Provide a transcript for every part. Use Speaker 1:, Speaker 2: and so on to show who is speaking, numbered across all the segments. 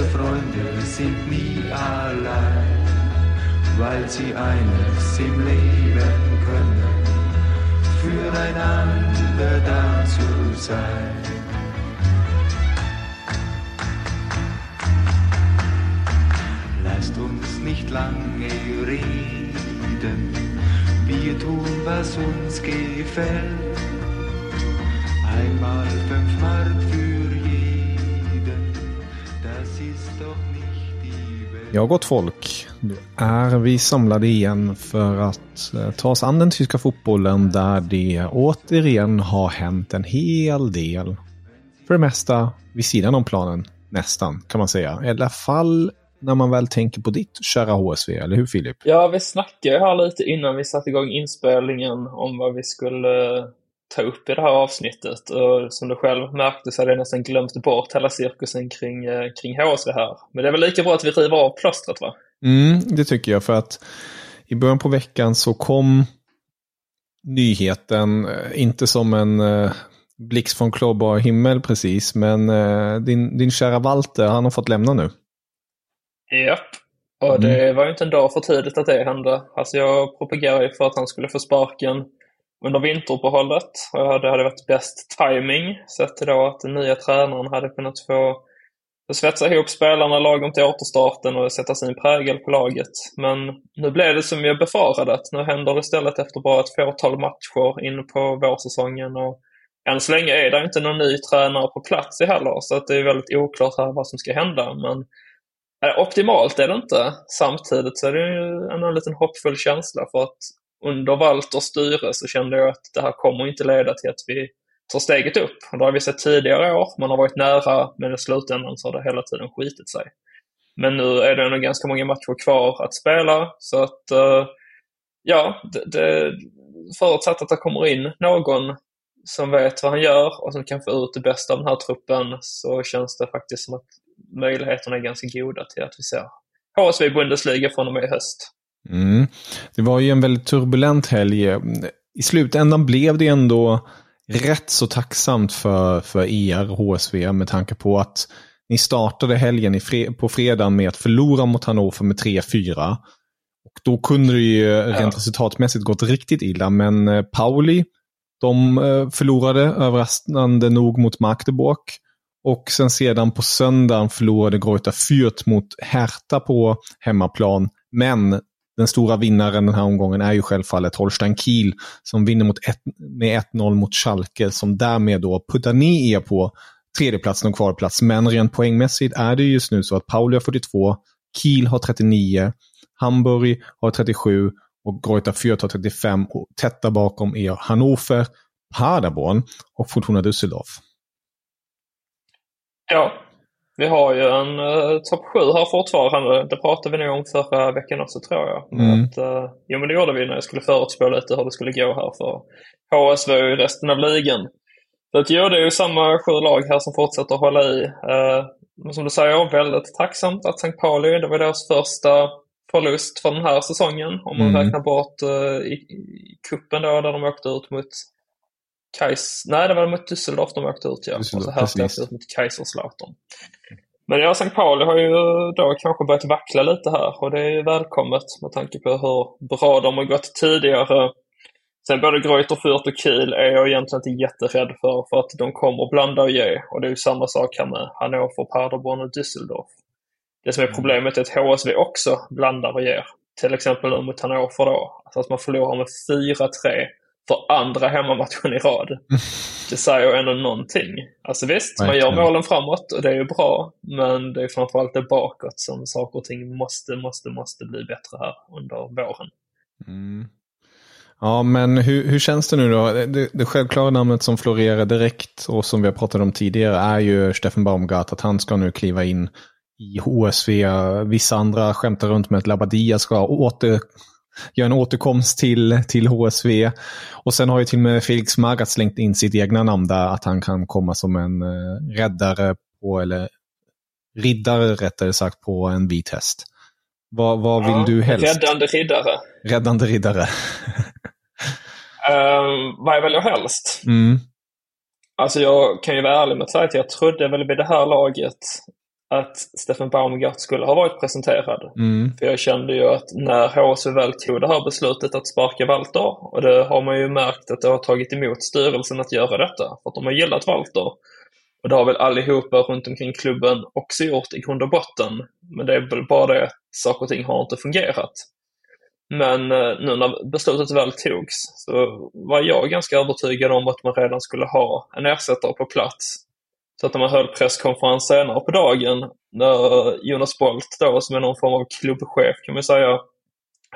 Speaker 1: Gute Freunde sind nie allein, weil sie eines im Leben können, füreinander da zu sein. Lasst uns nicht lange reden, wir tun, was uns gefällt. Einmal fünf Mark für
Speaker 2: Ja, gott folk. Nu är vi samlade igen för att eh, ta oss an den tyska fotbollen där det återigen har hänt en hel del. För det mesta vid sidan om planen, nästan, kan man säga. I alla fall när man väl tänker på ditt kära HSV, eller hur Filip?
Speaker 3: Ja, vi snackade ju här lite innan vi satte igång inspelningen om vad vi skulle eh, ta upp i det här avsnittet. Och som du själv märkte så hade jag nästan glömt bort hela cirkusen kring, eh, kring HSV här. Men det är väl lika bra att vi river av plåstret va?
Speaker 2: Mm, det tycker jag för att i början på veckan så kom nyheten, eh, inte som en eh, blixt från klarbar himmel precis, men din, din kära Walter, han har fått lämna nu.
Speaker 3: Japp. Och det var ju inte en dag för tidigt att det hände. Alltså jag propagerade ju för att han skulle få sparken under vinteruppehållet. Och det hade varit bäst timing sett till då att den nya tränaren hade kunnat få svetsa ihop spelarna lagom till återstarten och sätta sin prägel på laget. Men nu blev det som jag befarade att nu händer det istället efter bara ett fåtal matcher in på vårsäsongen. Och än så länge är det inte någon ny tränare på plats i heller, så att det är väldigt oklart här vad som ska hända. Men eh, optimalt är det inte. Samtidigt så är det ju en liten hoppfull känsla för att under Walters styre så kände jag att det här kommer inte leda till att vi tar steget upp. Och det har vi sett tidigare år. Man har varit nära, men i slutändan så har det hela tiden skitit sig. Men nu är det ändå ganska många matcher kvar att spela, så att eh, ja, det, det, förutsatt att det kommer in någon som vet vad han gör och som kan få ut det bästa av den här truppen så känns det faktiskt som att möjligheterna är ganska goda till att vi ser HSV Bundesliga från och med i höst.
Speaker 2: Mm. Det var ju en väldigt turbulent helg. I slutändan blev det ändå rätt så tacksamt för, för er, HSV, med tanke på att ni startade helgen i fre på fredagen med att förlora mot Hannover med 3-4. Och då kunde det ju rent resultatmässigt gått riktigt illa, men eh, Pauli, de eh, förlorade överraskande nog mot Magdeburg. Och sen sedan på söndagen förlorade Greuther Fürth mot Hertha på hemmaplan. Men den stora vinnaren den här omgången är ju självfallet Holstein Kiel som vinner mot ett, med 1-0 mot Schalke som därmed då puttar ner er på tredjeplatsen och kvalplats. Men rent poängmässigt är det just nu så att Pauli har 42, Kiel har 39, Hamburg har 37 och Greuther Fürth har 35 och där bakom är Hannover, Paderborn och Fortuna Düsseldorf.
Speaker 3: Ja, vi har ju en uh, topp 7 här fortfarande. Det pratade vi nog om förra veckan också tror jag.
Speaker 2: Mm.
Speaker 3: Att, uh, jo men det gjorde vi när jag skulle förutspå lite hur det skulle gå här för HSV i resten av ligan. Så att, jo, det är ju samma sju lag här som fortsätter att hålla i. Uh, men som du säger, väldigt tacksamt att St. Pauli, det var deras första förlust för den här säsongen. Om man
Speaker 2: Mm.
Speaker 3: räknar bort uh, i, i kuppen då, där de åkte ut mot Kais... Nej, det var mot Düsseldorf de åkte ut, ja. Och så här åkte ut mot Kaiserslautern. Men ja, St. Pauli har ju då kanske börjat vackla lite här och det är ju välkommet med tanke på hur bra de har gått tidigare. Sen både Greuther Fürth och Kiel är jag egentligen inte jätterädd för, för att de kommer blanda och ge. Och det är ju samma sak här med Hannover, Paderborn och Düsseldorf. Det som är problemet är att HSV också blandar och ger. Till exempel nu mot Hannover då. Alltså att man förlorar med 4-3 för andra hemmamatchen i rad. Det säger ändå någonting. Alltså visst, man gör målen framåt och det är ju bra, men det är framförallt det bakåt som saker och ting måste, måste, måste bli bättre här under våren.
Speaker 2: Mm. Ja, men hur, hur känns det nu då? Det, det självklara namnet som florerar direkt och som vi har pratat om tidigare är ju Steffen Baumgart, att han ska nu kliva in i HSV. Vissa andra skämtar runt med att Labadia ska åter, göra en återkomst till, till HSV. Och sen har ju till och med Felix Magath slängt in sitt egna namn där, att han kan komma som en uh, räddare på, eller riddare rättare sagt, på en vit häst. Vad, vad vill
Speaker 3: Ja,
Speaker 2: du helst?
Speaker 3: Räddande riddare.
Speaker 2: Räddande riddare.
Speaker 3: Um, vad jag väljer helst?
Speaker 2: Mm.
Speaker 3: Alltså jag kan ju vara ärlig med att säga att jag trodde väl vid det här laget att Steffen Baumgart skulle ha varit presenterad.
Speaker 2: Mm.
Speaker 3: För jag kände ju att när HSV väl tog det här beslutet att sparka Walter, och det har man ju märkt att det har tagit emot styrelsen att göra detta, för att de har gillat Walter. Och det har väl allihopa runt omkring klubben också gjort i grund och botten. Men det är väl bara det att saker och ting har inte fungerat. Men eh, nu när beslutet väl togs så var jag ganska övertygad om att man redan skulle ha en ersättare på plats. Så att när man höll presskonferens senare på dagen, när Jonas Bolt då, som är någon form av klubbchef kan man säga,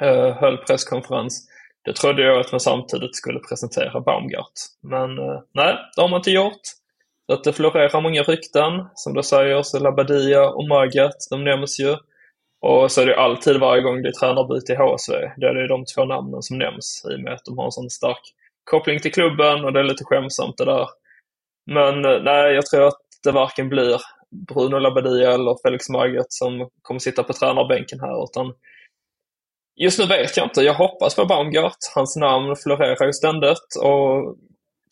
Speaker 3: eh, höll presskonferens, det trodde jag att man samtidigt skulle presentera Baumgart. Men eh, nej, det har man inte gjort. Så att det florerar många rykten. Som du säger så Labadia och Magath, de nämns ju. Och så är det alltid varje gång det är tränarbyte i HSV, då är det de två namnen som nämns i och med att de har en sån stark koppling till klubben och det är lite skämsamt det där. Men eh, nej, jag tror att det varken blir Bruno Labbadia eller Felix Magath som kommer sitta på tränarbänken här, utan just nu vet jag inte. Jag hoppas på Baumgart. Hans namn florerar ju ständigt och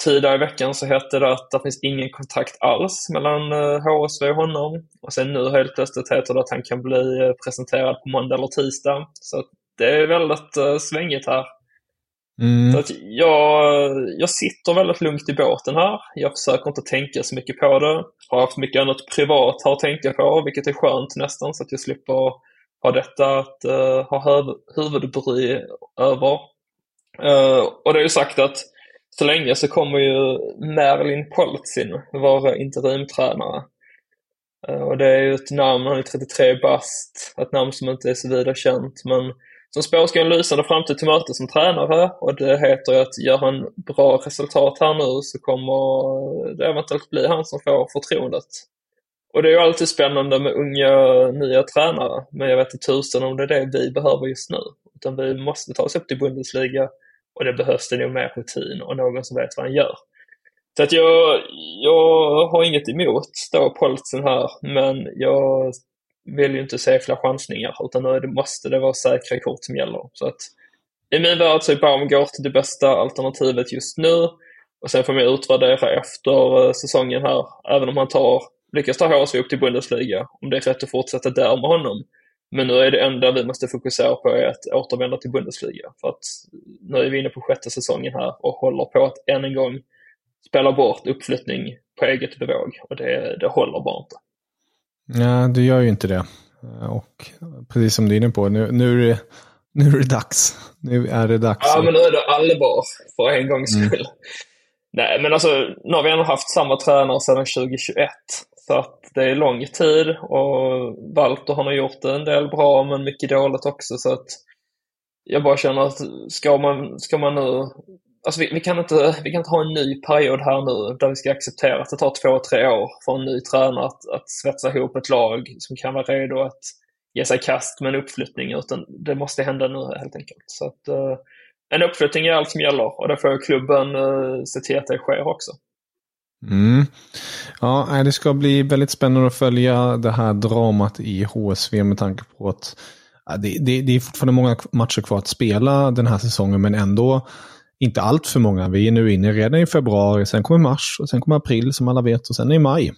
Speaker 3: tidigare i veckan så hette det att det finns ingen kontakt alls mellan eh, HSV och honom. Och sen nu helt plötsligt heter det att han kan bli eh, presenterad på måndag eller tisdag. Så det är väldigt svängigt här.
Speaker 2: Mm.
Speaker 3: Så att jag, jag sitter väldigt lugnt i båten här. Jag försöker inte tänka så mycket på det. Har haft mycket annat privat här att tänka på, vilket är skönt nästan, så att jag slipper ha detta att uh, ha huvudbry över. Uh, och det är ju sagt att så länge så kommer ju Merlin Poltzin vara interimtränare. Uh, och det är ju ett namn, han är 33 bast, ett namn som inte är så vida känt, men som spår ska en lysande framtid till möte som tränare och det heter ju att gör han bra resultat här nu så kommer det eventuellt bli han som får förtroendet. Och det är ju alltid spännande med unga nya tränare, men jag vet inte tusen om det är det vi behöver just nu. Utan vi måste ta oss upp till Bundesliga och det behövs det nog mer rutin och någon som vet vad han gör. Så att jag, jag har inget emot då Poltsen här, men jag vill ju inte se fler chansningar utan nu måste det vara säkra kort som gäller. Så att i min värld så är Baumgart det bästa alternativet just nu och sen får man utvärdera efter eh, säsongen här, även om han tar, lyckas ta HSV upp till Bundesliga, om det är rätt att fortsätta där med honom. Men nu är det enda vi måste fokusera på är att återvända till Bundesliga. För att nu är vi inne på sjätte säsongen här och håller på att än en gång spela bort uppflyttning på eget bevåg. Och det, det håller bara inte.
Speaker 2: Ja, du gör ju inte det. Och precis som du är inne på, nu, nu, är, det, nu är det dags. Nu är det dags.
Speaker 3: Ja, men nu är det allvar för en gångs skull. Mm. Nej, men alltså, nu har vi ändå haft samma tränare sedan 2021. Så att det är lång tid och Walter har nog gjort en del bra men mycket dåligt också. Så att jag bara känner att ska man, ska man nu Alltså vi, vi, kan inte, vi kan inte ha en ny period här nu där vi ska acceptera att det tar två, tre år för en ny tränare att, att svetsa ihop ett lag som kan vara redo att ge sig kast med en uppflyttning. Utan det måste hända nu helt enkelt. Så att, uh, en uppflyttning är allt som gäller och då får klubben uh, se till att det sker också.
Speaker 2: Mm. Ja, det ska bli väldigt spännande att följa det här dramat i HSV med tanke på att det, det, det är fortfarande många matcher kvar att spela den här säsongen men ändå inte allt för många. Vi är nu inne redan i februari, sen kommer mars och sen kommer april som alla vet och sen är maj.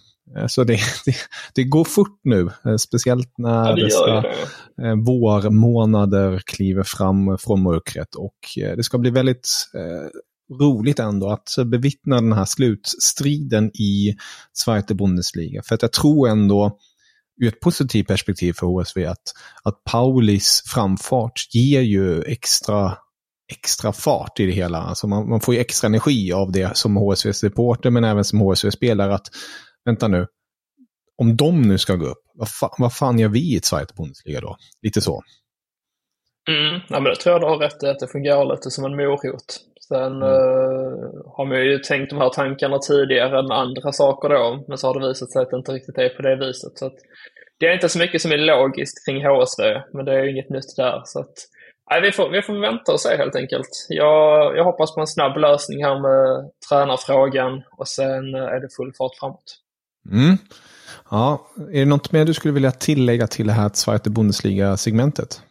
Speaker 2: Så det, det, det går fort nu, speciellt när
Speaker 3: ja,
Speaker 2: dessa
Speaker 3: det.
Speaker 2: vårmånader kliver fram från mörkret. Och det ska bli väldigt eh, roligt ändå att bevittna den här slutstriden i Zweite Bundesliga. För att jag tror ändå, ur ett positivt perspektiv för HSV, att, att Paulis framfart ger ju extra extra fart i det hela. Alltså man, man får ju extra energi av det som HSV-supporter men även som HSV-spelare att vänta nu, om de nu ska gå upp, vad, fa vad fan gör vi i ett Zweite Bundesliga då? Lite så.
Speaker 3: Mm, ja, men det tror jag du har rätt i, att det fungerar lite som en morot. Sen mm. uh, har man ju tänkt de här tankarna tidigare med andra saker då, men så har det visat sig att det inte riktigt är på det viset. Så att, det är inte så mycket som är logiskt kring HSV, men det är ju inget nytt där. Så att, nej, vi, får, vi får vänta och se helt enkelt. Jag, jag hoppas på en snabb lösning här med tränarfrågan och sen är det full fart framåt.
Speaker 2: Mm. Ja, är det något mer du skulle vilja tillägga till det här Zweite Bundesliga-segmentet?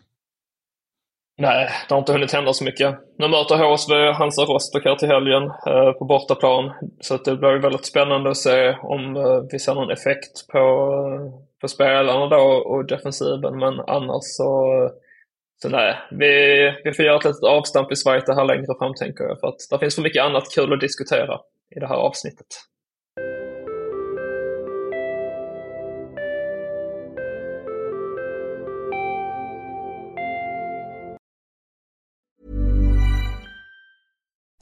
Speaker 3: Nej, det har inte hunnit hända så mycket. Nu möter HSV Hansa Rostock här till helgen eh, på bortaplan. Så att det blir väldigt spännande att se om eh, vi ser någon effekt på, på spelarna då och defensiven. Men annars så, så nej, vi, vi får göra ett litet avstamp i Sverige här längre fram tänker jag. För att det finns för mycket annat kul att diskutera i det här avsnittet.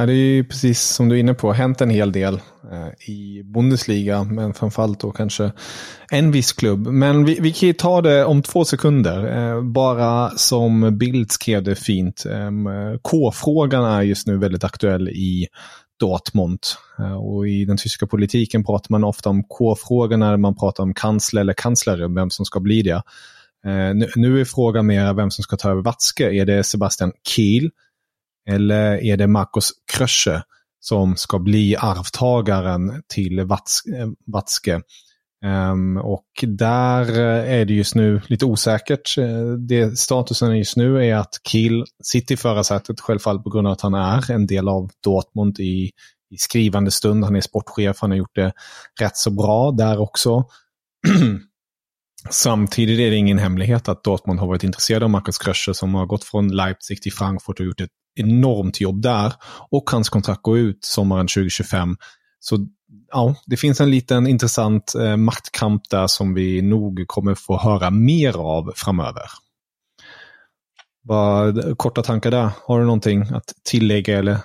Speaker 2: Ja, det är ju precis som du är inne på, hänt en hel del eh, i Bundesliga, men framförallt då kanske en viss klubb. Men vi, vi kan ju ta det om två sekunder, eh, bara som Bild skrev det fint. Ehm, K-frågan är just nu väldigt aktuell i Dortmund. Eh, och i den tyska politiken pratar man ofta om K-frågan när man pratar om kansler eller kanslare, vem som ska bli det. Nu, nu är frågan mer vem som ska ta över Watzke. Är det Sebastian Kiel? Eller är det Marcos Krösche som ska bli arvtagaren till Watzke? Eh, um, ehm, och där eh, är det just nu lite osäkert. Eh, det statusen just nu är att Kiel sitter i förarsätet, självfallet på grund av att han är en del av Dortmund i, i skrivande stund. Han är sportchef, han har gjort det rätt så bra där också. Samtidigt är det ingen hemlighet att Dortmund har varit intresserad av Marcus Krösche som har gått från Leipzig till Frankfurt och gjort ett enormt jobb där. Och hans kontrakt går ut sommaren 2025. Så ja, det finns en liten intressant eh, maktkamp där som vi nog kommer få höra mer av framöver. Bara, eh, korta tankar där. Har du någonting att tillägga eller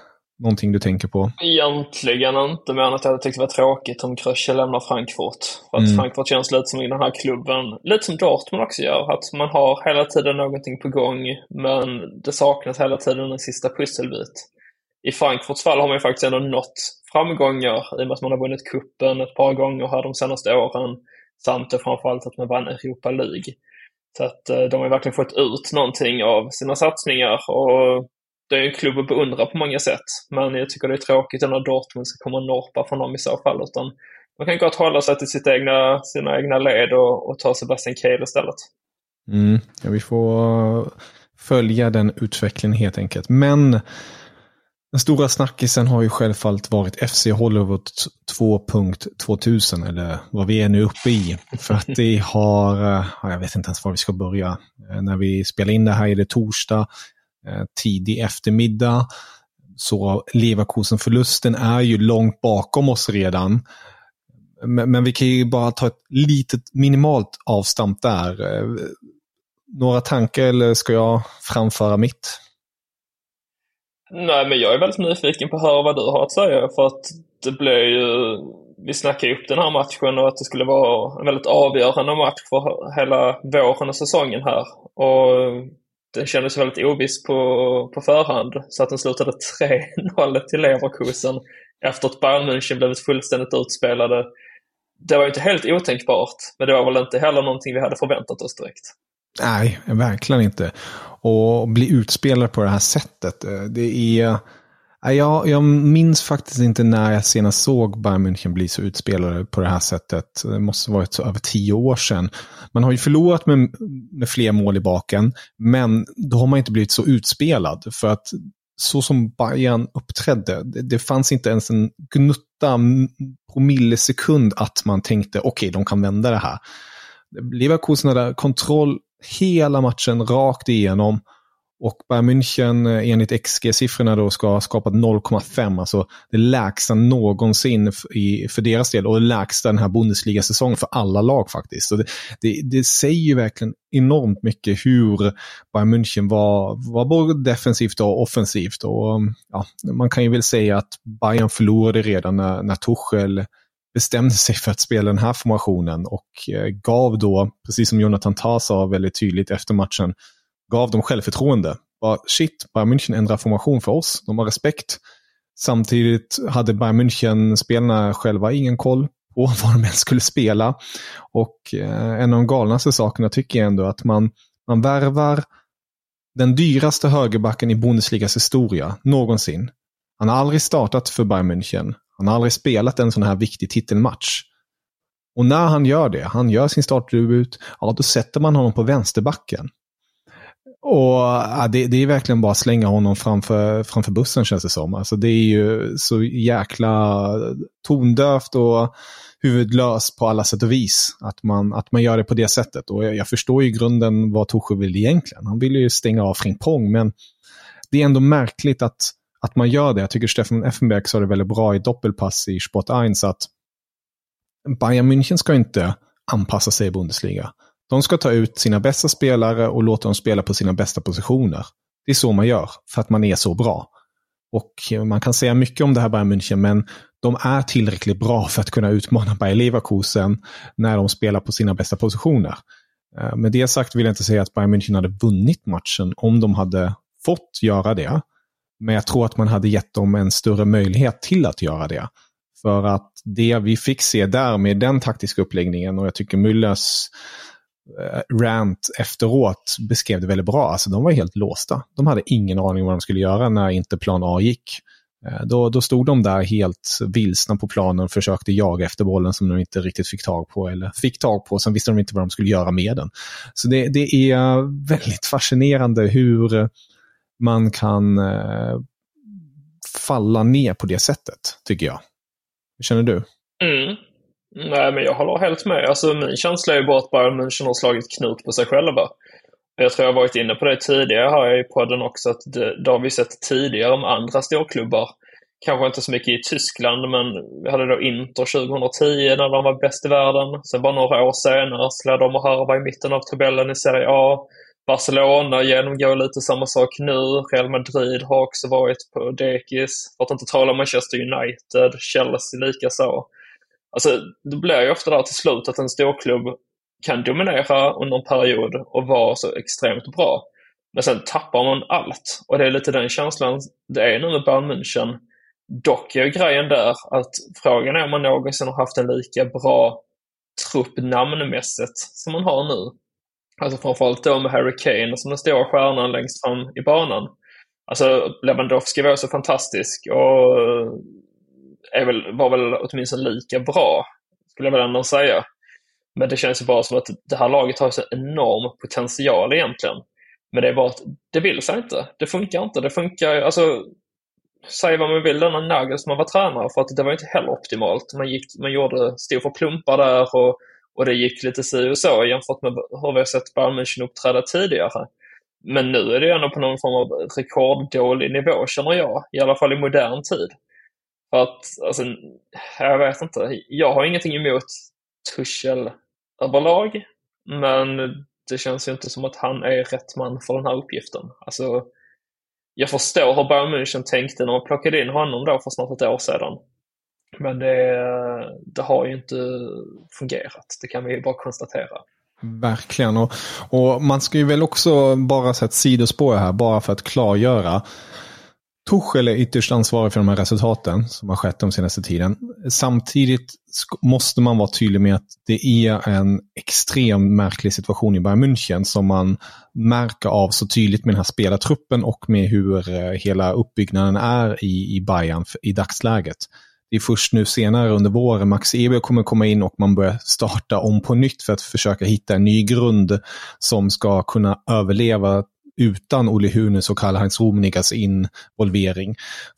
Speaker 2: någonting du tänker på?
Speaker 3: Egentligen inte, men att jag tyckte det var tråkigt om Krösche lämnar Frankfurt. För att mm. Frankfurt känns lite som i den här klubben, lite som Dortmund också gör, att man har hela tiden någonting på gång, men det saknas hela tiden en sista pusselbit. I Frankfurts fall har man ju faktiskt ändå nått framgångar i och med att man har vunnit kuppen ett par gånger här de senaste åren, samt framförallt att man vann Europa League. Så att eh, de har verkligen fått ut någonting av sina satsningar och det är en klubb att beundra på många sätt. Men jag tycker det är tråkigt när Dortmund ska komma och norpa från dem i så fall. Utan man kan gott hålla sig till sitt egna, sina egna led och, och ta Sebastian Kehl istället.
Speaker 2: Mm, ja, vi får eh, följa den utvecklingen helt enkelt. Men den stora snackisen har ju självfallet varit FC Hollywood 2.2000 eller vad vi är nu uppe i. För att det har, eh, jag vet inte ens var vi ska börja. Eh, när vi spelar in det här är det torsdag. Eh, tidig eftermiddag. Så Leverkusen-förlusten är ju långt bakom oss redan. Men, men, vi kan ju bara ta ett litet minimalt avstamp där. Eh, några tankar eller ska jag framföra mitt?
Speaker 3: Nej, men jag är väldigt nyfiken på att höra vad du har att säga för att det blev ju vi snackade upp den här matchen och att det skulle vara en väldigt avgörande match för hela våren och säsongen här. Och den kändes väldigt oviss på, på förhand, så att den slutade 3-0 till Leverkusen efter att Bayern München blivit fullständigt utspelade. Det var ju inte helt otänkbart, men det var väl inte heller någonting vi hade förväntat oss direkt.
Speaker 2: Nej, verkligen inte. Och bli utspelad på det här sättet, eh, det är... Jag, jag minns faktiskt inte när jag senast såg Bayern München bli så utspelade på det här sättet. Det måste ha varit så över tio år sedan. Man har ju förlorat med, med fler mål i baken, men då har man inte blivit så utspelad. För att så som Bayern uppträdde, det, det fanns inte ens en gnutta på millisekund att man tänkte okej, okay, de kan vända det här. Leverkusen hade kontroll hela matchen rakt igenom. Och Bayern München eh, enligt XG-siffrorna då ska ha skapat 0,5, alltså det lägsta någonsin i, för deras del och det lägsta den här Bundesliga-säsongen för alla lag faktiskt. Så det, det, det, säger ju verkligen enormt mycket hur Bayern München var, var både defensivt och offensivt. Och, um, ja, man kan ju väl säga att Bayern förlorade redan när, när Tuchel bestämde sig för att spela den här formationen och eh, gav då, precis som Jonathan Tah sa väldigt tydligt efter matchen, gav dem självförtroende. Bara, shit, Bayern München ändrar formation för oss. De har respekt. Samtidigt hade Bayern München-spelarna själva ingen koll på vad de ens skulle spela. Och eh, en av de galnaste sakerna tycker jag ändå att man, man värvar den dyraste högerbacken i Bundesligas historia någonsin. Han har aldrig startat för Bayern München. Han har aldrig spelat en sån här viktig titelmatch. Och när han gör det, han gör sin startdebut, ja då sätter man honom på vänsterbacken. Och ja, det, det, är verkligen bara att slänga honom framför, framför bussen känns det som. Alltså det är ju så jäkla tondövt och huvudlöst på alla sätt och vis. Att man, att man gör det på det sättet. Och jag, jag förstår ju grunden vad Torsjö vill egentligen. Han vill ju stänga av Frimpong, men det är ändå märkligt att, att man gör det. Jag tycker Stefan Effenberg sa det väldigt bra i doppelpass i Sport 1 att Bayern München ska inte anpassa sig i Bundesliga. De ska ta ut sina bästa spelare och låta dem spela på sina bästa positioner. Det är så man gör, för att man är så bra. Och man kan säga mycket om det här Bayern München, men de är tillräckligt bra för att kunna utmana Bayer Leverkusen när de spelar på sina bästa positioner. Eh, med det sagt vill jag inte säga att Bayern München hade vunnit matchen om de hade fått göra det. Men jag tror att man hade gett dem en större möjlighet till att göra det. För att det vi fick se där med den taktiska uppläggningen och jag tycker Müllers Eh, rant efteråt beskrev det väldigt bra. Alltså, de var helt låsta. De hade ingen aning vad de skulle göra när inte plan A gick. Eh, då, då stod de där helt vilsna på planen och försökte jaga efter bollen som de inte riktigt fick tag på. Eller fick tag på, sen visste de inte vad de skulle göra med den. Så det, det är väldigt fascinerande hur man kan eh, falla ner på det sättet, tycker jag. Hur känner du?
Speaker 3: Mm. Nej, men jag håller helt med. Alltså, min känsla är ju bara att Bayern München har slagit knut på sig själva. Jag tror jag varit inne på det tidigare här i podden också, att det, det har vi sett tidigare om andra storklubbar. Kanske inte så mycket i Tyskland, men vi hade då Inter 2010 när de var bäst i världen. Sen bara några år senare slår de och harva i mitten av tabellen i Serie A. Barcelona genomgår lite samma sak nu. Real Madrid har också varit på dekis. För att inte tala om Manchester United, Chelsea likaså. Alltså, det blir ju ofta där till slut att en storklubb kan dominera under en period och vara så extremt bra. Men sen tappar man allt. Och det är lite den känslan det är nu med Bayern München. Dock är ju grejen där att frågan är om man någonsin har haft en lika bra trupp namnmässigt som man har nu. Alltså framförallt då med Harry Kane som den stora stjärnan längst fram i banan. Alltså Lewandowski var så fantastisk och är väl, var väl åtminstone lika bra, skulle jag väl ändå säga. Men det känns ju bara som att det här laget har så enorm potential egentligen. Men det är bara att det vill sig inte. Det funkar inte. Det funkar, alltså, säg vad man vill, denna Nagelsmann var tränare för att det var inte heller optimalt. Man, gick, man gjorde, stod för plumpar där och, och det gick lite si och så jämfört med hur vi har sett Bayern München uppträda tidigare. Men nu är det ändå på någon form av rekorddålig nivå känner jag, i alla fall i modern tid. För att, alltså, jag vet inte. Jag har ingenting emot Tuchel överlag. Men det känns ju inte som att han är rätt man för den här uppgiften. Alltså, jag förstår hur Bayern München tänkte när man plockade in honom då för snart ett år sedan. Men det, det har ju inte fungerat. Det kan vi ju bara konstatera.
Speaker 2: Verkligen. Och, och man ska ju väl också bara sätta sidospår här, bara för att klargöra. Tuchel är ytterst ansvarig för de här resultaten som har skett de senaste tiden. Samtidigt måste man vara tydlig med att det är en extremt märklig situation i Bayern München som man märker av så tydligt med den här spelartruppen och med hur eh, hela uppbyggnaden är i, i Bayern i dagsläget. Det är först nu senare under våren Max Eber kommer komma in och man börjar starta om på nytt för att försöka hitta en ny grund som ska kunna överleva utan Olle Hunes och Karl-Heinz Rummenigges involvering.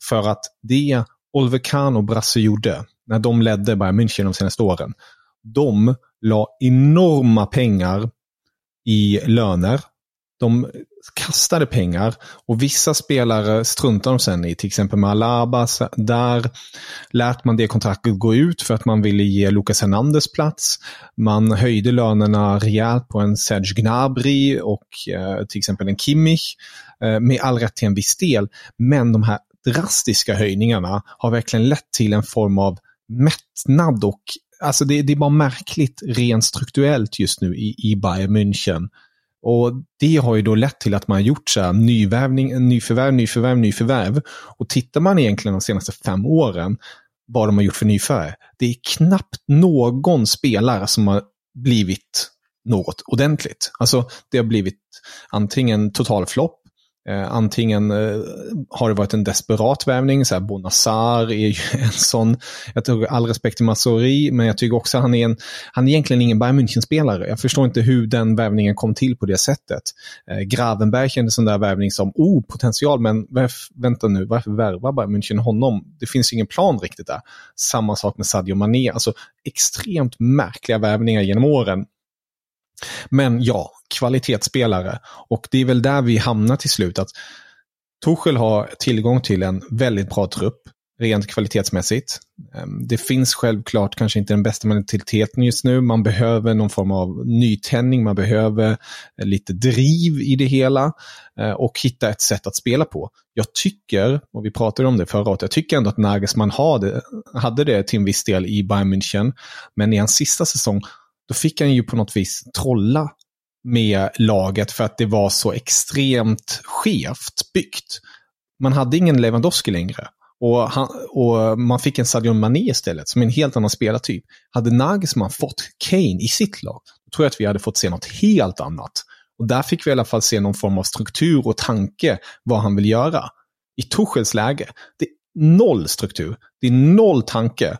Speaker 2: För att det Oliver Kahn och Brasse gjorde när de ledde Bayern München de senaste åren, de la enorma pengar i löner. De kastade pengar och vissa spelare struntade de sen i. Till exempel med Alaba. Där lät man det kontraktet gå ut för att man ville ge Lucas Hernandez plats. Man höjde lönerna rejält på en Serge Gnabry och eh, till exempel en Kimmich. Eh, med all rätt till en viss del. Men de här drastiska höjningarna har verkligen lett till en form av mättnad och Alltså det, det är bara märkligt rent strukturellt just nu i, i Bayern München. Och Det har ju då lett till att man har gjort så här, nyvärvning, nyförvärv, nyförvärv, nyförvärv. Och tittar man egentligen de senaste fem åren vad de har gjort för nyförvärv. Det är knappt någon spelare som har blivit något ordentligt. Alltså det har blivit antingen totalflopp Eh, antingen eh, har det varit en desperat värvning, så här Bonassar är ju en sån, jag tror all respekt till Massori, men jag tycker också att han är, en, han är egentligen ingen Bayern München-spelare. Jag förstår inte hur den värvningen kom till på det sättet. Eh, Gravenberg kändes en där värvning som, oh, potential, men varför, vänta nu, varför värvar Bayern München honom? Det finns ingen plan riktigt där. Samma sak med Sadio Mané, alltså extremt märkliga värvningar genom åren. Men ja, kvalitetsspelare. Och det är väl där vi hamnar till slut. att Torshäll har tillgång till en väldigt bra trupp, rent kvalitetsmässigt. Ehm, det finns självklart kanske inte den bästa mentaliteten just nu. Man behöver någon form av nytändning, man behöver lite driv i det hela eh, och hitta ett sätt att spela på. Jag tycker, och vi pratade om det förra året, jag tycker ändå att Nagelsmann hade, hade det till en viss del i Bayern München. Men i hans sista säsong då fick han ju på något vis trolla med laget för att det var så extremt skevt byggt. Man hade ingen Lewandowski längre. Och, han, och man fick en Sadio Mané istället, som är en helt annan spelartyp. Hade Nagelsmann fått Kane i sitt lag, då tror jag att vi hade fått se något helt annat. Och där fick vi i alla fall se någon form av struktur och tanke vad han vill göra. I Tuchels läge, det är noll struktur. Det är noll tanke.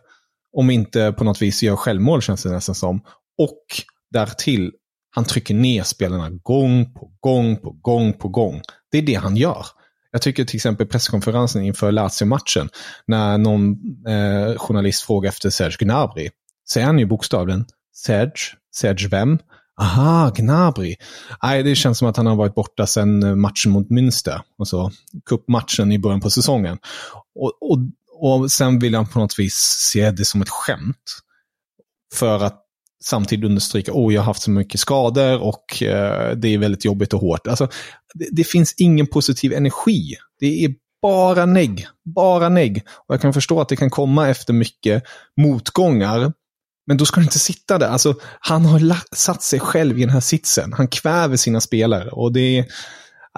Speaker 2: Om inte på något vis gör självmål känns det nästan som. Och därtill, han trycker ner spelarna gång på gång på gång på gång. Det är det han gör. Jag tycker till exempel presskonferensen inför Lazio-matchen, när någon eh, journalist frågar efter Serge Gnabry, säger han ju bokstavligen Serge, Serge vem? Aha, Gnabry. Nej, det känns som att han har varit borta sedan eh, matchen mot Münster. Alltså cupmatchen i början på säsongen. Och, och, och sen vill han på något vis se det som ett skämt. För att samtidigt understryka, oh jag har haft så mycket skador och eh, det är väldigt jobbigt och hårt. Alltså, det, det, finns ingen positiv energi. Det är bara negg, bara negg. Och jag kan förstå att det kan komma efter mycket motgångar. Men då ska du inte sitta där. Alltså, han har satt sig själv i den här sitsen. Han kväver sina spelare. Och det är,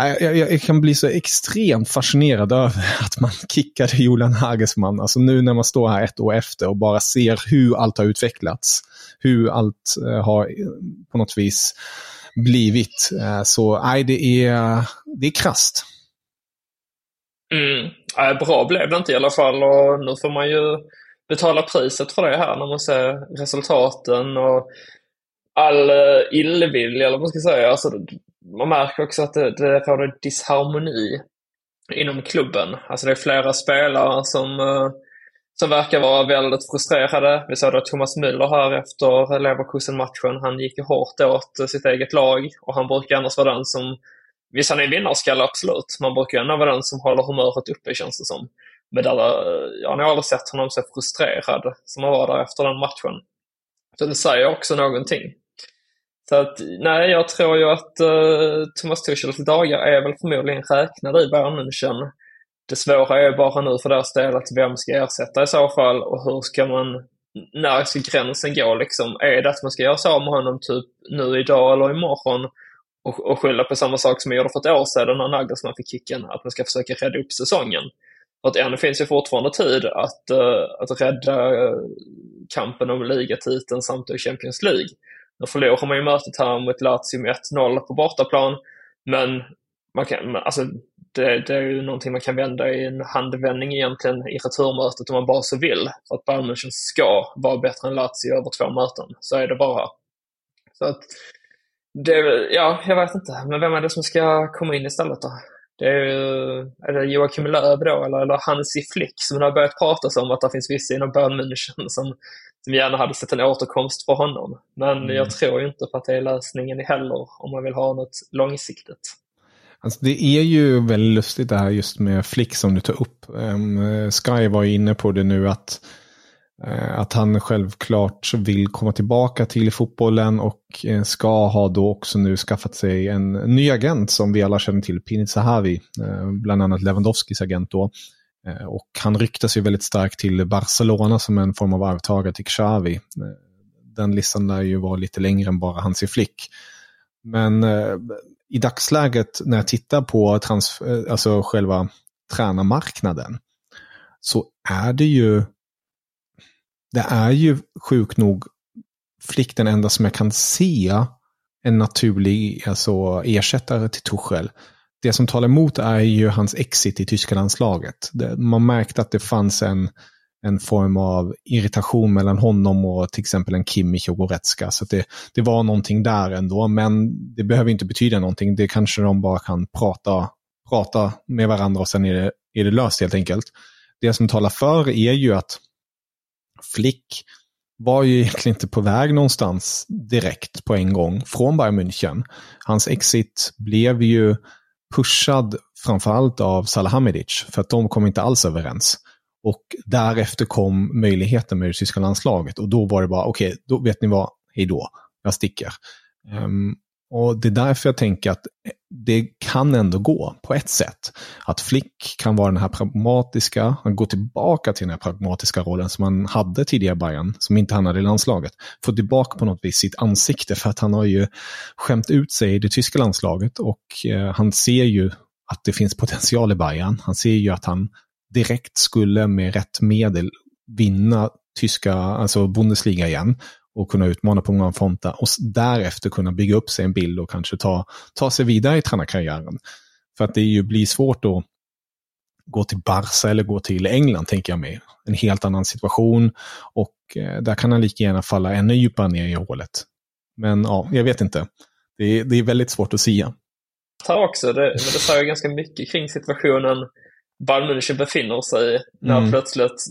Speaker 2: jag, jag, jag, kan bli så extremt fascinerad över att man kickade Julian Hagesman. Alltså nu när man står här ett år efter och bara ser hur allt har utvecklats hur allt eh, har eh, på något vis blivit. Eh, så nej, det är, det är krasst.
Speaker 3: Mm. Ja, bra blev det inte i alla fall och nu får man ju betala priset för det här när man ser resultaten och all illvilja, eller vad man ska säga. Alltså, man märker också att det, det råder disharmoni inom klubben. Alltså det är flera spelare som eh, som verkar vara väldigt frustrerade. Vi såg då Thomas Müller här efter Leverkusen-matchen. Han gick ju hårt åt eh, sitt eget lag och han brukar annars vara den som, visst han är vinnarskalle absolut, man brukar ju ändå vara den som håller humöret uppe känns det som. Men där, eh, jag har aldrig sett honom så frustrerad som han var där efter den matchen. Så det säger också någonting. Så att, nej, jag tror ju att uh, Thomas Tuchels dagar är väl förmodligen räknade i Bayern München. det svåra är bara nu för deras del att vem ska ersätta i så fall och hur ska man, när ska gränsen gå liksom? Är det att man ska göra sig av med honom typ nu idag eller imorgon och, och skylla på samma sak som man gjorde för ett år sedan när Nagelsmann fick kicken, att man ska försöka rädda upp säsongen? För att ännu finns ju fortfarande tid att, uh, att rädda uh, kampen om ligatiteln samt i Champions League. Nu förlorar man ju mötet här mot Lazio med 1-0 på bortaplan, men man kan, alltså, det, det, är ju någonting man kan vända i en handvändning egentligen i returmötet om man bara så vill. För att Bayern München ska vara bättre än Lazio över två möten. Så är det bara. Så att, det, ja, jag vet inte. Men vem är det som ska komma in istället då? Det är, är det Joakim Löw då, eller, eller Hansi Flick som det har börjat pratas om att det finns vissa inom Bayern München som, som gärna hade sett en återkomst för honom. Men mm. jag tror inte på att det är lösningen heller om man vill ha något långsiktigt.
Speaker 2: Alltså det är ju väldigt lustigt det här just med Flick som du tar upp. Um, Sky var ju inne på det nu att, Eh, att han självklart vill komma tillbaka till fotbollen och eh, ska ha då också nu skaffat sig en ny agent som vi alla känner till, Pinit Sahavi, eh, bland annat Lewandowskis agent då. Och han ryktas ju väldigt starkt till Barcelona som en form av arvtagare till Xavi. Den listan lär ju vara lite längre än bara hans i Flick. Men i dagsläget när jag tittar på trans, alltså själva tränarmarknaden så är det ju det är ju sjukt nog Flick den enda som jag kan se en naturlig alltså, ersättare till Tuchel. Det som talar emot är ju hans exit i tyska landslaget. Man märkte att det fanns en, en form av irritation mellan honom och till exempel en Kimmich och Goretzka. Så det, det var någonting där ändå, men det behöver inte betyda någonting. Det kanske de bara kan prata, prata med varandra och sen är det, är det löst helt enkelt. Det som talar för är ju att Flick var ju egentligen inte på väg någonstans direkt på en gång från Bayern München. Hans exit blev ju pushad framförallt av Salahamidic för att de kom inte alls överens. Och därefter kom möjligheten med det tyska landslaget och då var det bara, okej, okay, då vet ni vad, hej då, jag sticker. Um, och det är därför jag tänker att det kan ändå gå på ett sätt. Att Flick kan vara den här pragmatiska, han går tillbaka till den här pragmatiska rollen som han hade tidigare i Bayern, som inte han hade i landslaget. Får tillbaka på något vis sitt ansikte för att han har ju skämt ut sig i det tyska landslaget och eh, han ser ju att det finns potential i Bayern. Han ser ju att han direkt skulle med rätt medel vinna tyska, alltså Bundesliga igen och kunna utmana på många fronter och därefter kunna bygga upp sig en bild och kanske ta, ta sig vidare i tränarkarriären. För att det ju blir svårt att gå till Barca eller gå till England, tänker jag mig. En helt annan situation och eh, där kan han lika gärna falla ännu djupare ner i hålet. Men ja, jag vet inte. Det är, det är väldigt svårt att sia.
Speaker 3: Här också, det, men det säger ganska mycket kring situationen Bayern München befinner sig när mm. plötsligt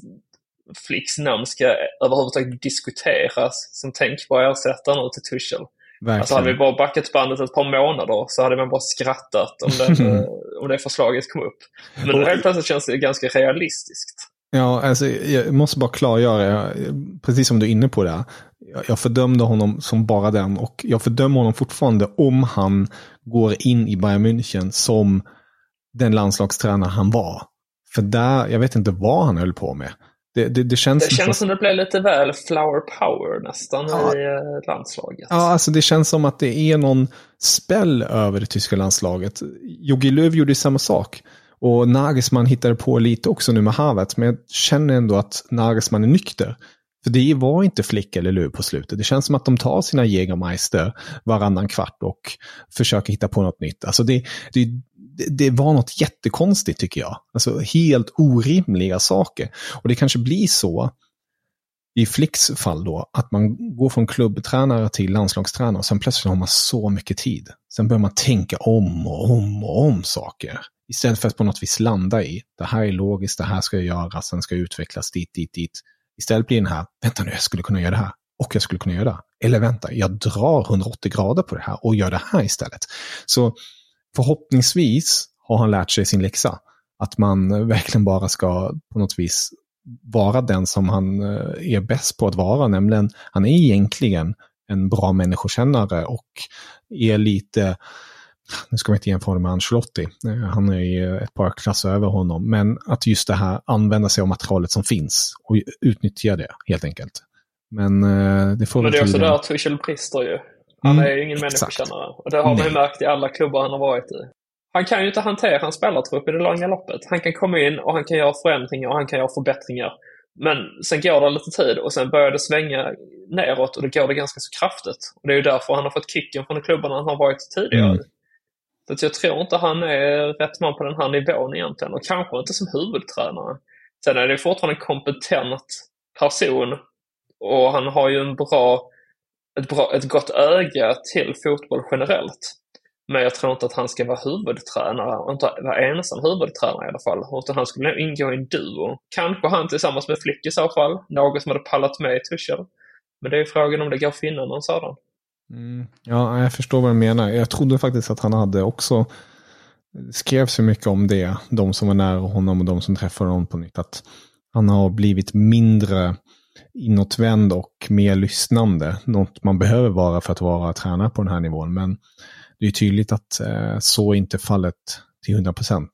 Speaker 3: Flicks namn ska överhuvudtaget diskuteras som tänkbar ersättare nu till Tuchel. Verkligen. Alltså hade vi bara backat bandet ett par månader så hade man bara skrattat om, den, om det förslaget kom upp. Men nu helt plötsligt känns det ganska realistiskt.
Speaker 2: Ja, alltså, jag måste bara klargöra, precis som du är inne på det. Jag fördömde honom som bara den och jag fördömer honom fortfarande om han går in i Bayern München som den landslagstränare han var. För där, jag vet inte vad han höll på med. Det, det, det känns,
Speaker 3: det känns som det blev lite väl flower power nästan ja. i eh, landslaget.
Speaker 2: Ja, alltså det känns som att det är någon spell över det tyska landslaget. Jogi Löw gjorde samma sak. Och Nagelsmann hittade på lite också nu med Havertz, men jag känner ändå att Nagelsmann är nykter. För det var inte Flick eller Löw på slutet. Det känns som att de tar sina Jägermeister varannan kvart och försöker hitta på något nytt. Alltså det, det, det var något jättekonstigt tycker jag. Alltså helt orimliga saker. Och det kanske blir så i Flicks fall då, att man går från klubbtränare till landslagstränare och sen plötsligt har man så mycket tid. Sen börjar man tänka om och om och om saker. Istället för att på något vis landa i, det här är logiskt, det här ska jag göra, sen ska jag utvecklas dit, dit, dit. Istället blir den här, vänta nu, jag skulle kunna göra det här och jag skulle kunna göra det. Eller vänta, jag drar 180 grader på det här och gör det här istället. Så förhoppningsvis har han lärt sig sin läxa. Att man verkligen bara ska på något vis vara den som han eh, är bäst på att vara, nämligen han är egentligen en bra människokännare och är lite nu ska vi inte jämföra med Ancelotti, eh, han är ju ett par klasser över honom, men att just det här använda sig av materialet som finns och utnyttja det helt enkelt. Men eh, det får
Speaker 3: Men det är också där Tuchel brister ju. Han
Speaker 2: Mm,
Speaker 3: är ju ingen människokännare. Och det har man ju märkt i alla klubbar han har varit i. Han kan ju inte hantera en spelartrupp i det långa loppet. Han kan komma in och han kan göra förändringar och han kan göra förbättringar. Men sen går det lite tid och sen börjar det svänga neråt och det går det ganska så kraftigt. Och det är ju därför han har fått kicken från de klubbarna han har varit tidigare.
Speaker 2: Mm.
Speaker 3: Så jag tror inte han är rätt man på den här nivån egentligen. Och kanske inte som huvudtränare. Sen är det fortfarande en kompetent person. Och han har ju en bra, ett, bra, ett gott öga till fotboll generellt. Men jag tror inte att han ska vara huvudtränare och inte vara ensam huvudtränare i alla fall. Utan han skulle nog ingå i en duo. Kanske han tillsammans med Flick i så fall. Något som hade pallat med i Tuchel. Men det är frågan om det går att finna någon sådan.
Speaker 2: Mm. Ja, jag förstår vad du menar. Jag trodde faktiskt att han hade också skrevs ju mycket om det, de som var nära honom och de som träffade honom på nytt, att han har blivit mindre inåtvänd och mer lyssnande. Något man behöver vara för att vara tränare på den här nivån. Men det är tydligt att eh, så är inte fallet till 100 procent.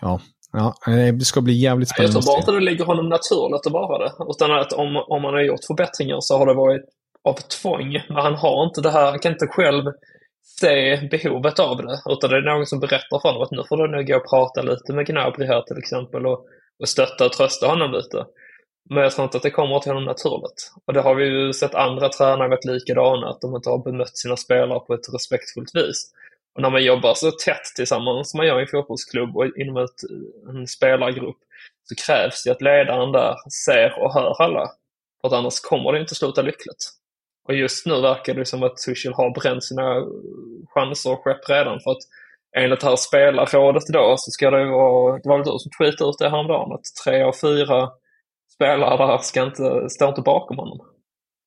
Speaker 2: Ja, ja, eh, det ska bli jävligt
Speaker 3: Jag
Speaker 2: spännande.
Speaker 3: tror bara inte det ligger honom naturligt att vara det. Utan att om, om han har gjort förbättringar så har det varit av tvång. Men han har inte det här, han kan inte själv se behovet av det. Utan det är någon som berättar för honom att nu får du nog gå och prata lite med Gnabry här till exempel och, och stötta och trösta honom lite. Men jag tror inte att det kommer till honom naturligt. Och det har vi ju sett andra tränare varit likadana, att de inte har bemött sina spelare på ett respektfullt vis. Och när man jobbar så tätt tillsammans som man gör i en fotbollsklubb och inom ett, en spelargrupp så krävs det att ledaren där ser och hör alla. För att annars kommer det inte sluta lyckligt. Och just nu verkar det som att Tuchel har bränt sina eh, chanser och skepp redan. För att enligt det här spelarrådet då så ska det vara, det var väl du som tweetade ut det häromdagen, att tre av fyra spelare där ska inte, står inte bakom honom.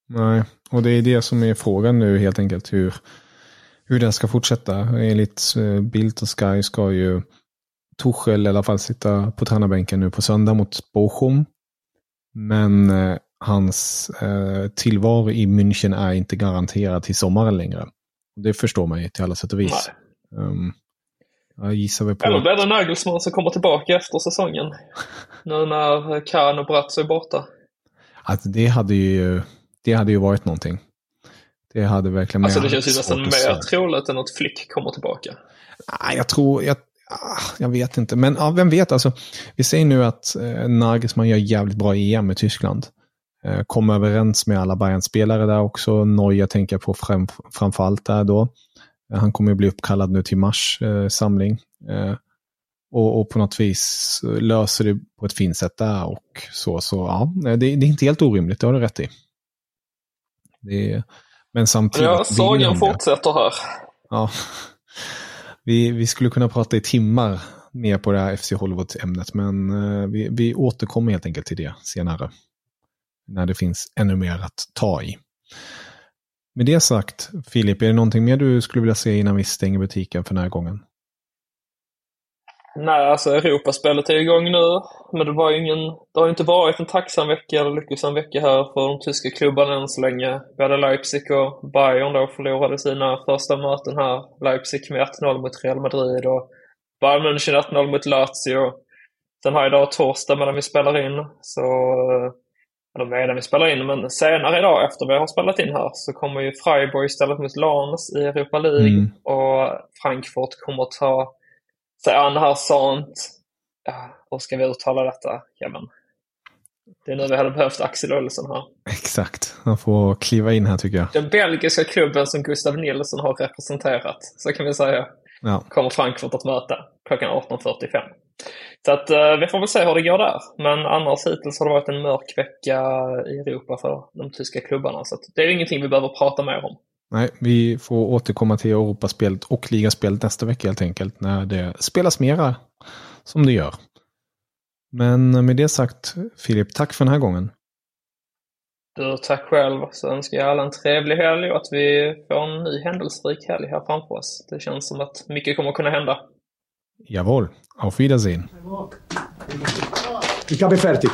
Speaker 2: Nej, och det är det som är frågan nu helt enkelt. Hur, hur den ska fortsätta. Enligt eh, Bildt och Sky ska ju Tuchel i alla fall sitta på tränarbänken nu på söndag mot Bochum. Men eh, hans eh, tillvaro i München är inte garanterad till sommaren längre. Det förstår man ju till alla sätt och vis. Um, jag gissar väl på...
Speaker 3: Eller blir det Nagelsmann som kommer tillbaka efter säsongen? nu när Kahn och Bratz är borta.
Speaker 2: Att det hade ju, det hade ju varit någonting. Det hade verkligen
Speaker 3: Alltså det känns ju nästan mer troligt än att Flick kommer tillbaka.
Speaker 2: Nej, jag tror, jag, ah, jag vet inte. Men ja, vem vet, alltså. Vi säger nu att eh, Nagelsmann gör jävligt bra EM i Tyskland. Eh, kom överens med alla Bayern-spelare där också. Neuer tänker jag på fram, framförallt där då. Eh, han kommer ju bli uppkallad nu till mars eh, samling. Eh, och, och på något vis eh, löser det på ett fint sätt där och så. Så ja, det, det är inte helt orimligt, det har du rätt i. Det men samtidigt...
Speaker 3: Ja, sagan fortsätter här.
Speaker 2: Ja. Vi, vi skulle kunna prata i timmar mer på det här FC Hollywood-ämnet, men eh, vi, vi återkommer helt enkelt till det senare. När det finns ännu mer att ta i. Med det sagt, Filip, är det någonting mer du skulle vilja se innan vi stänger butiken för den här gången?
Speaker 3: Nej, alltså Europaspelet är igång nu. Men det var ingen... Det har ju inte varit en tacksam vecka eller lyckosam vecka här för de tyska klubbarna än så länge. Vi hade Leipzig och Bayern då förlorade sina första möten här. Leipzig med 1-0 mot Real Madrid och Bayern München 1-0 mot Lazio. Den här idag torsdag medan vi spelar in, så... Eh, eller medan vi spelar in, men senare idag efter vi har spelat in här så kommer ju Freiburg istället mot Lens i Europa League
Speaker 2: Mm.
Speaker 3: och Frankfurt kommer att ta sig an här sånt. Ja, hur ska vi uttala detta, Kevin? Det är nu vi hade behövt Axel Olsson här.
Speaker 2: Exakt, han får kliva in här tycker jag.
Speaker 3: Den belgiska klubben som Gustav Nilsson har representerat, så kan vi säga,
Speaker 2: Ja,
Speaker 3: kommer Frankfurt att möta klockan 18.45. Så att eh, vi får väl se hur det går där. Men annars hittills har det varit en mörk vecka i Europa för de tyska klubbarna. Så det är ingenting vi behöver prata mer om.
Speaker 2: nej, vi får återkomma till Europaspelet och ligaspelet nästa vecka helt enkelt, när det spelas mera som det gör. Men med det sagt, Filip, tack för den här gången.
Speaker 3: Du, tack själv. Så önskar jag alla en trevlig helg och att vi får en ny händelserik helg här framför oss. Det känns som att mycket kommer att kunna hända.
Speaker 2: Jawohl, auf Wiedersehen.
Speaker 4: Ich habe fertig.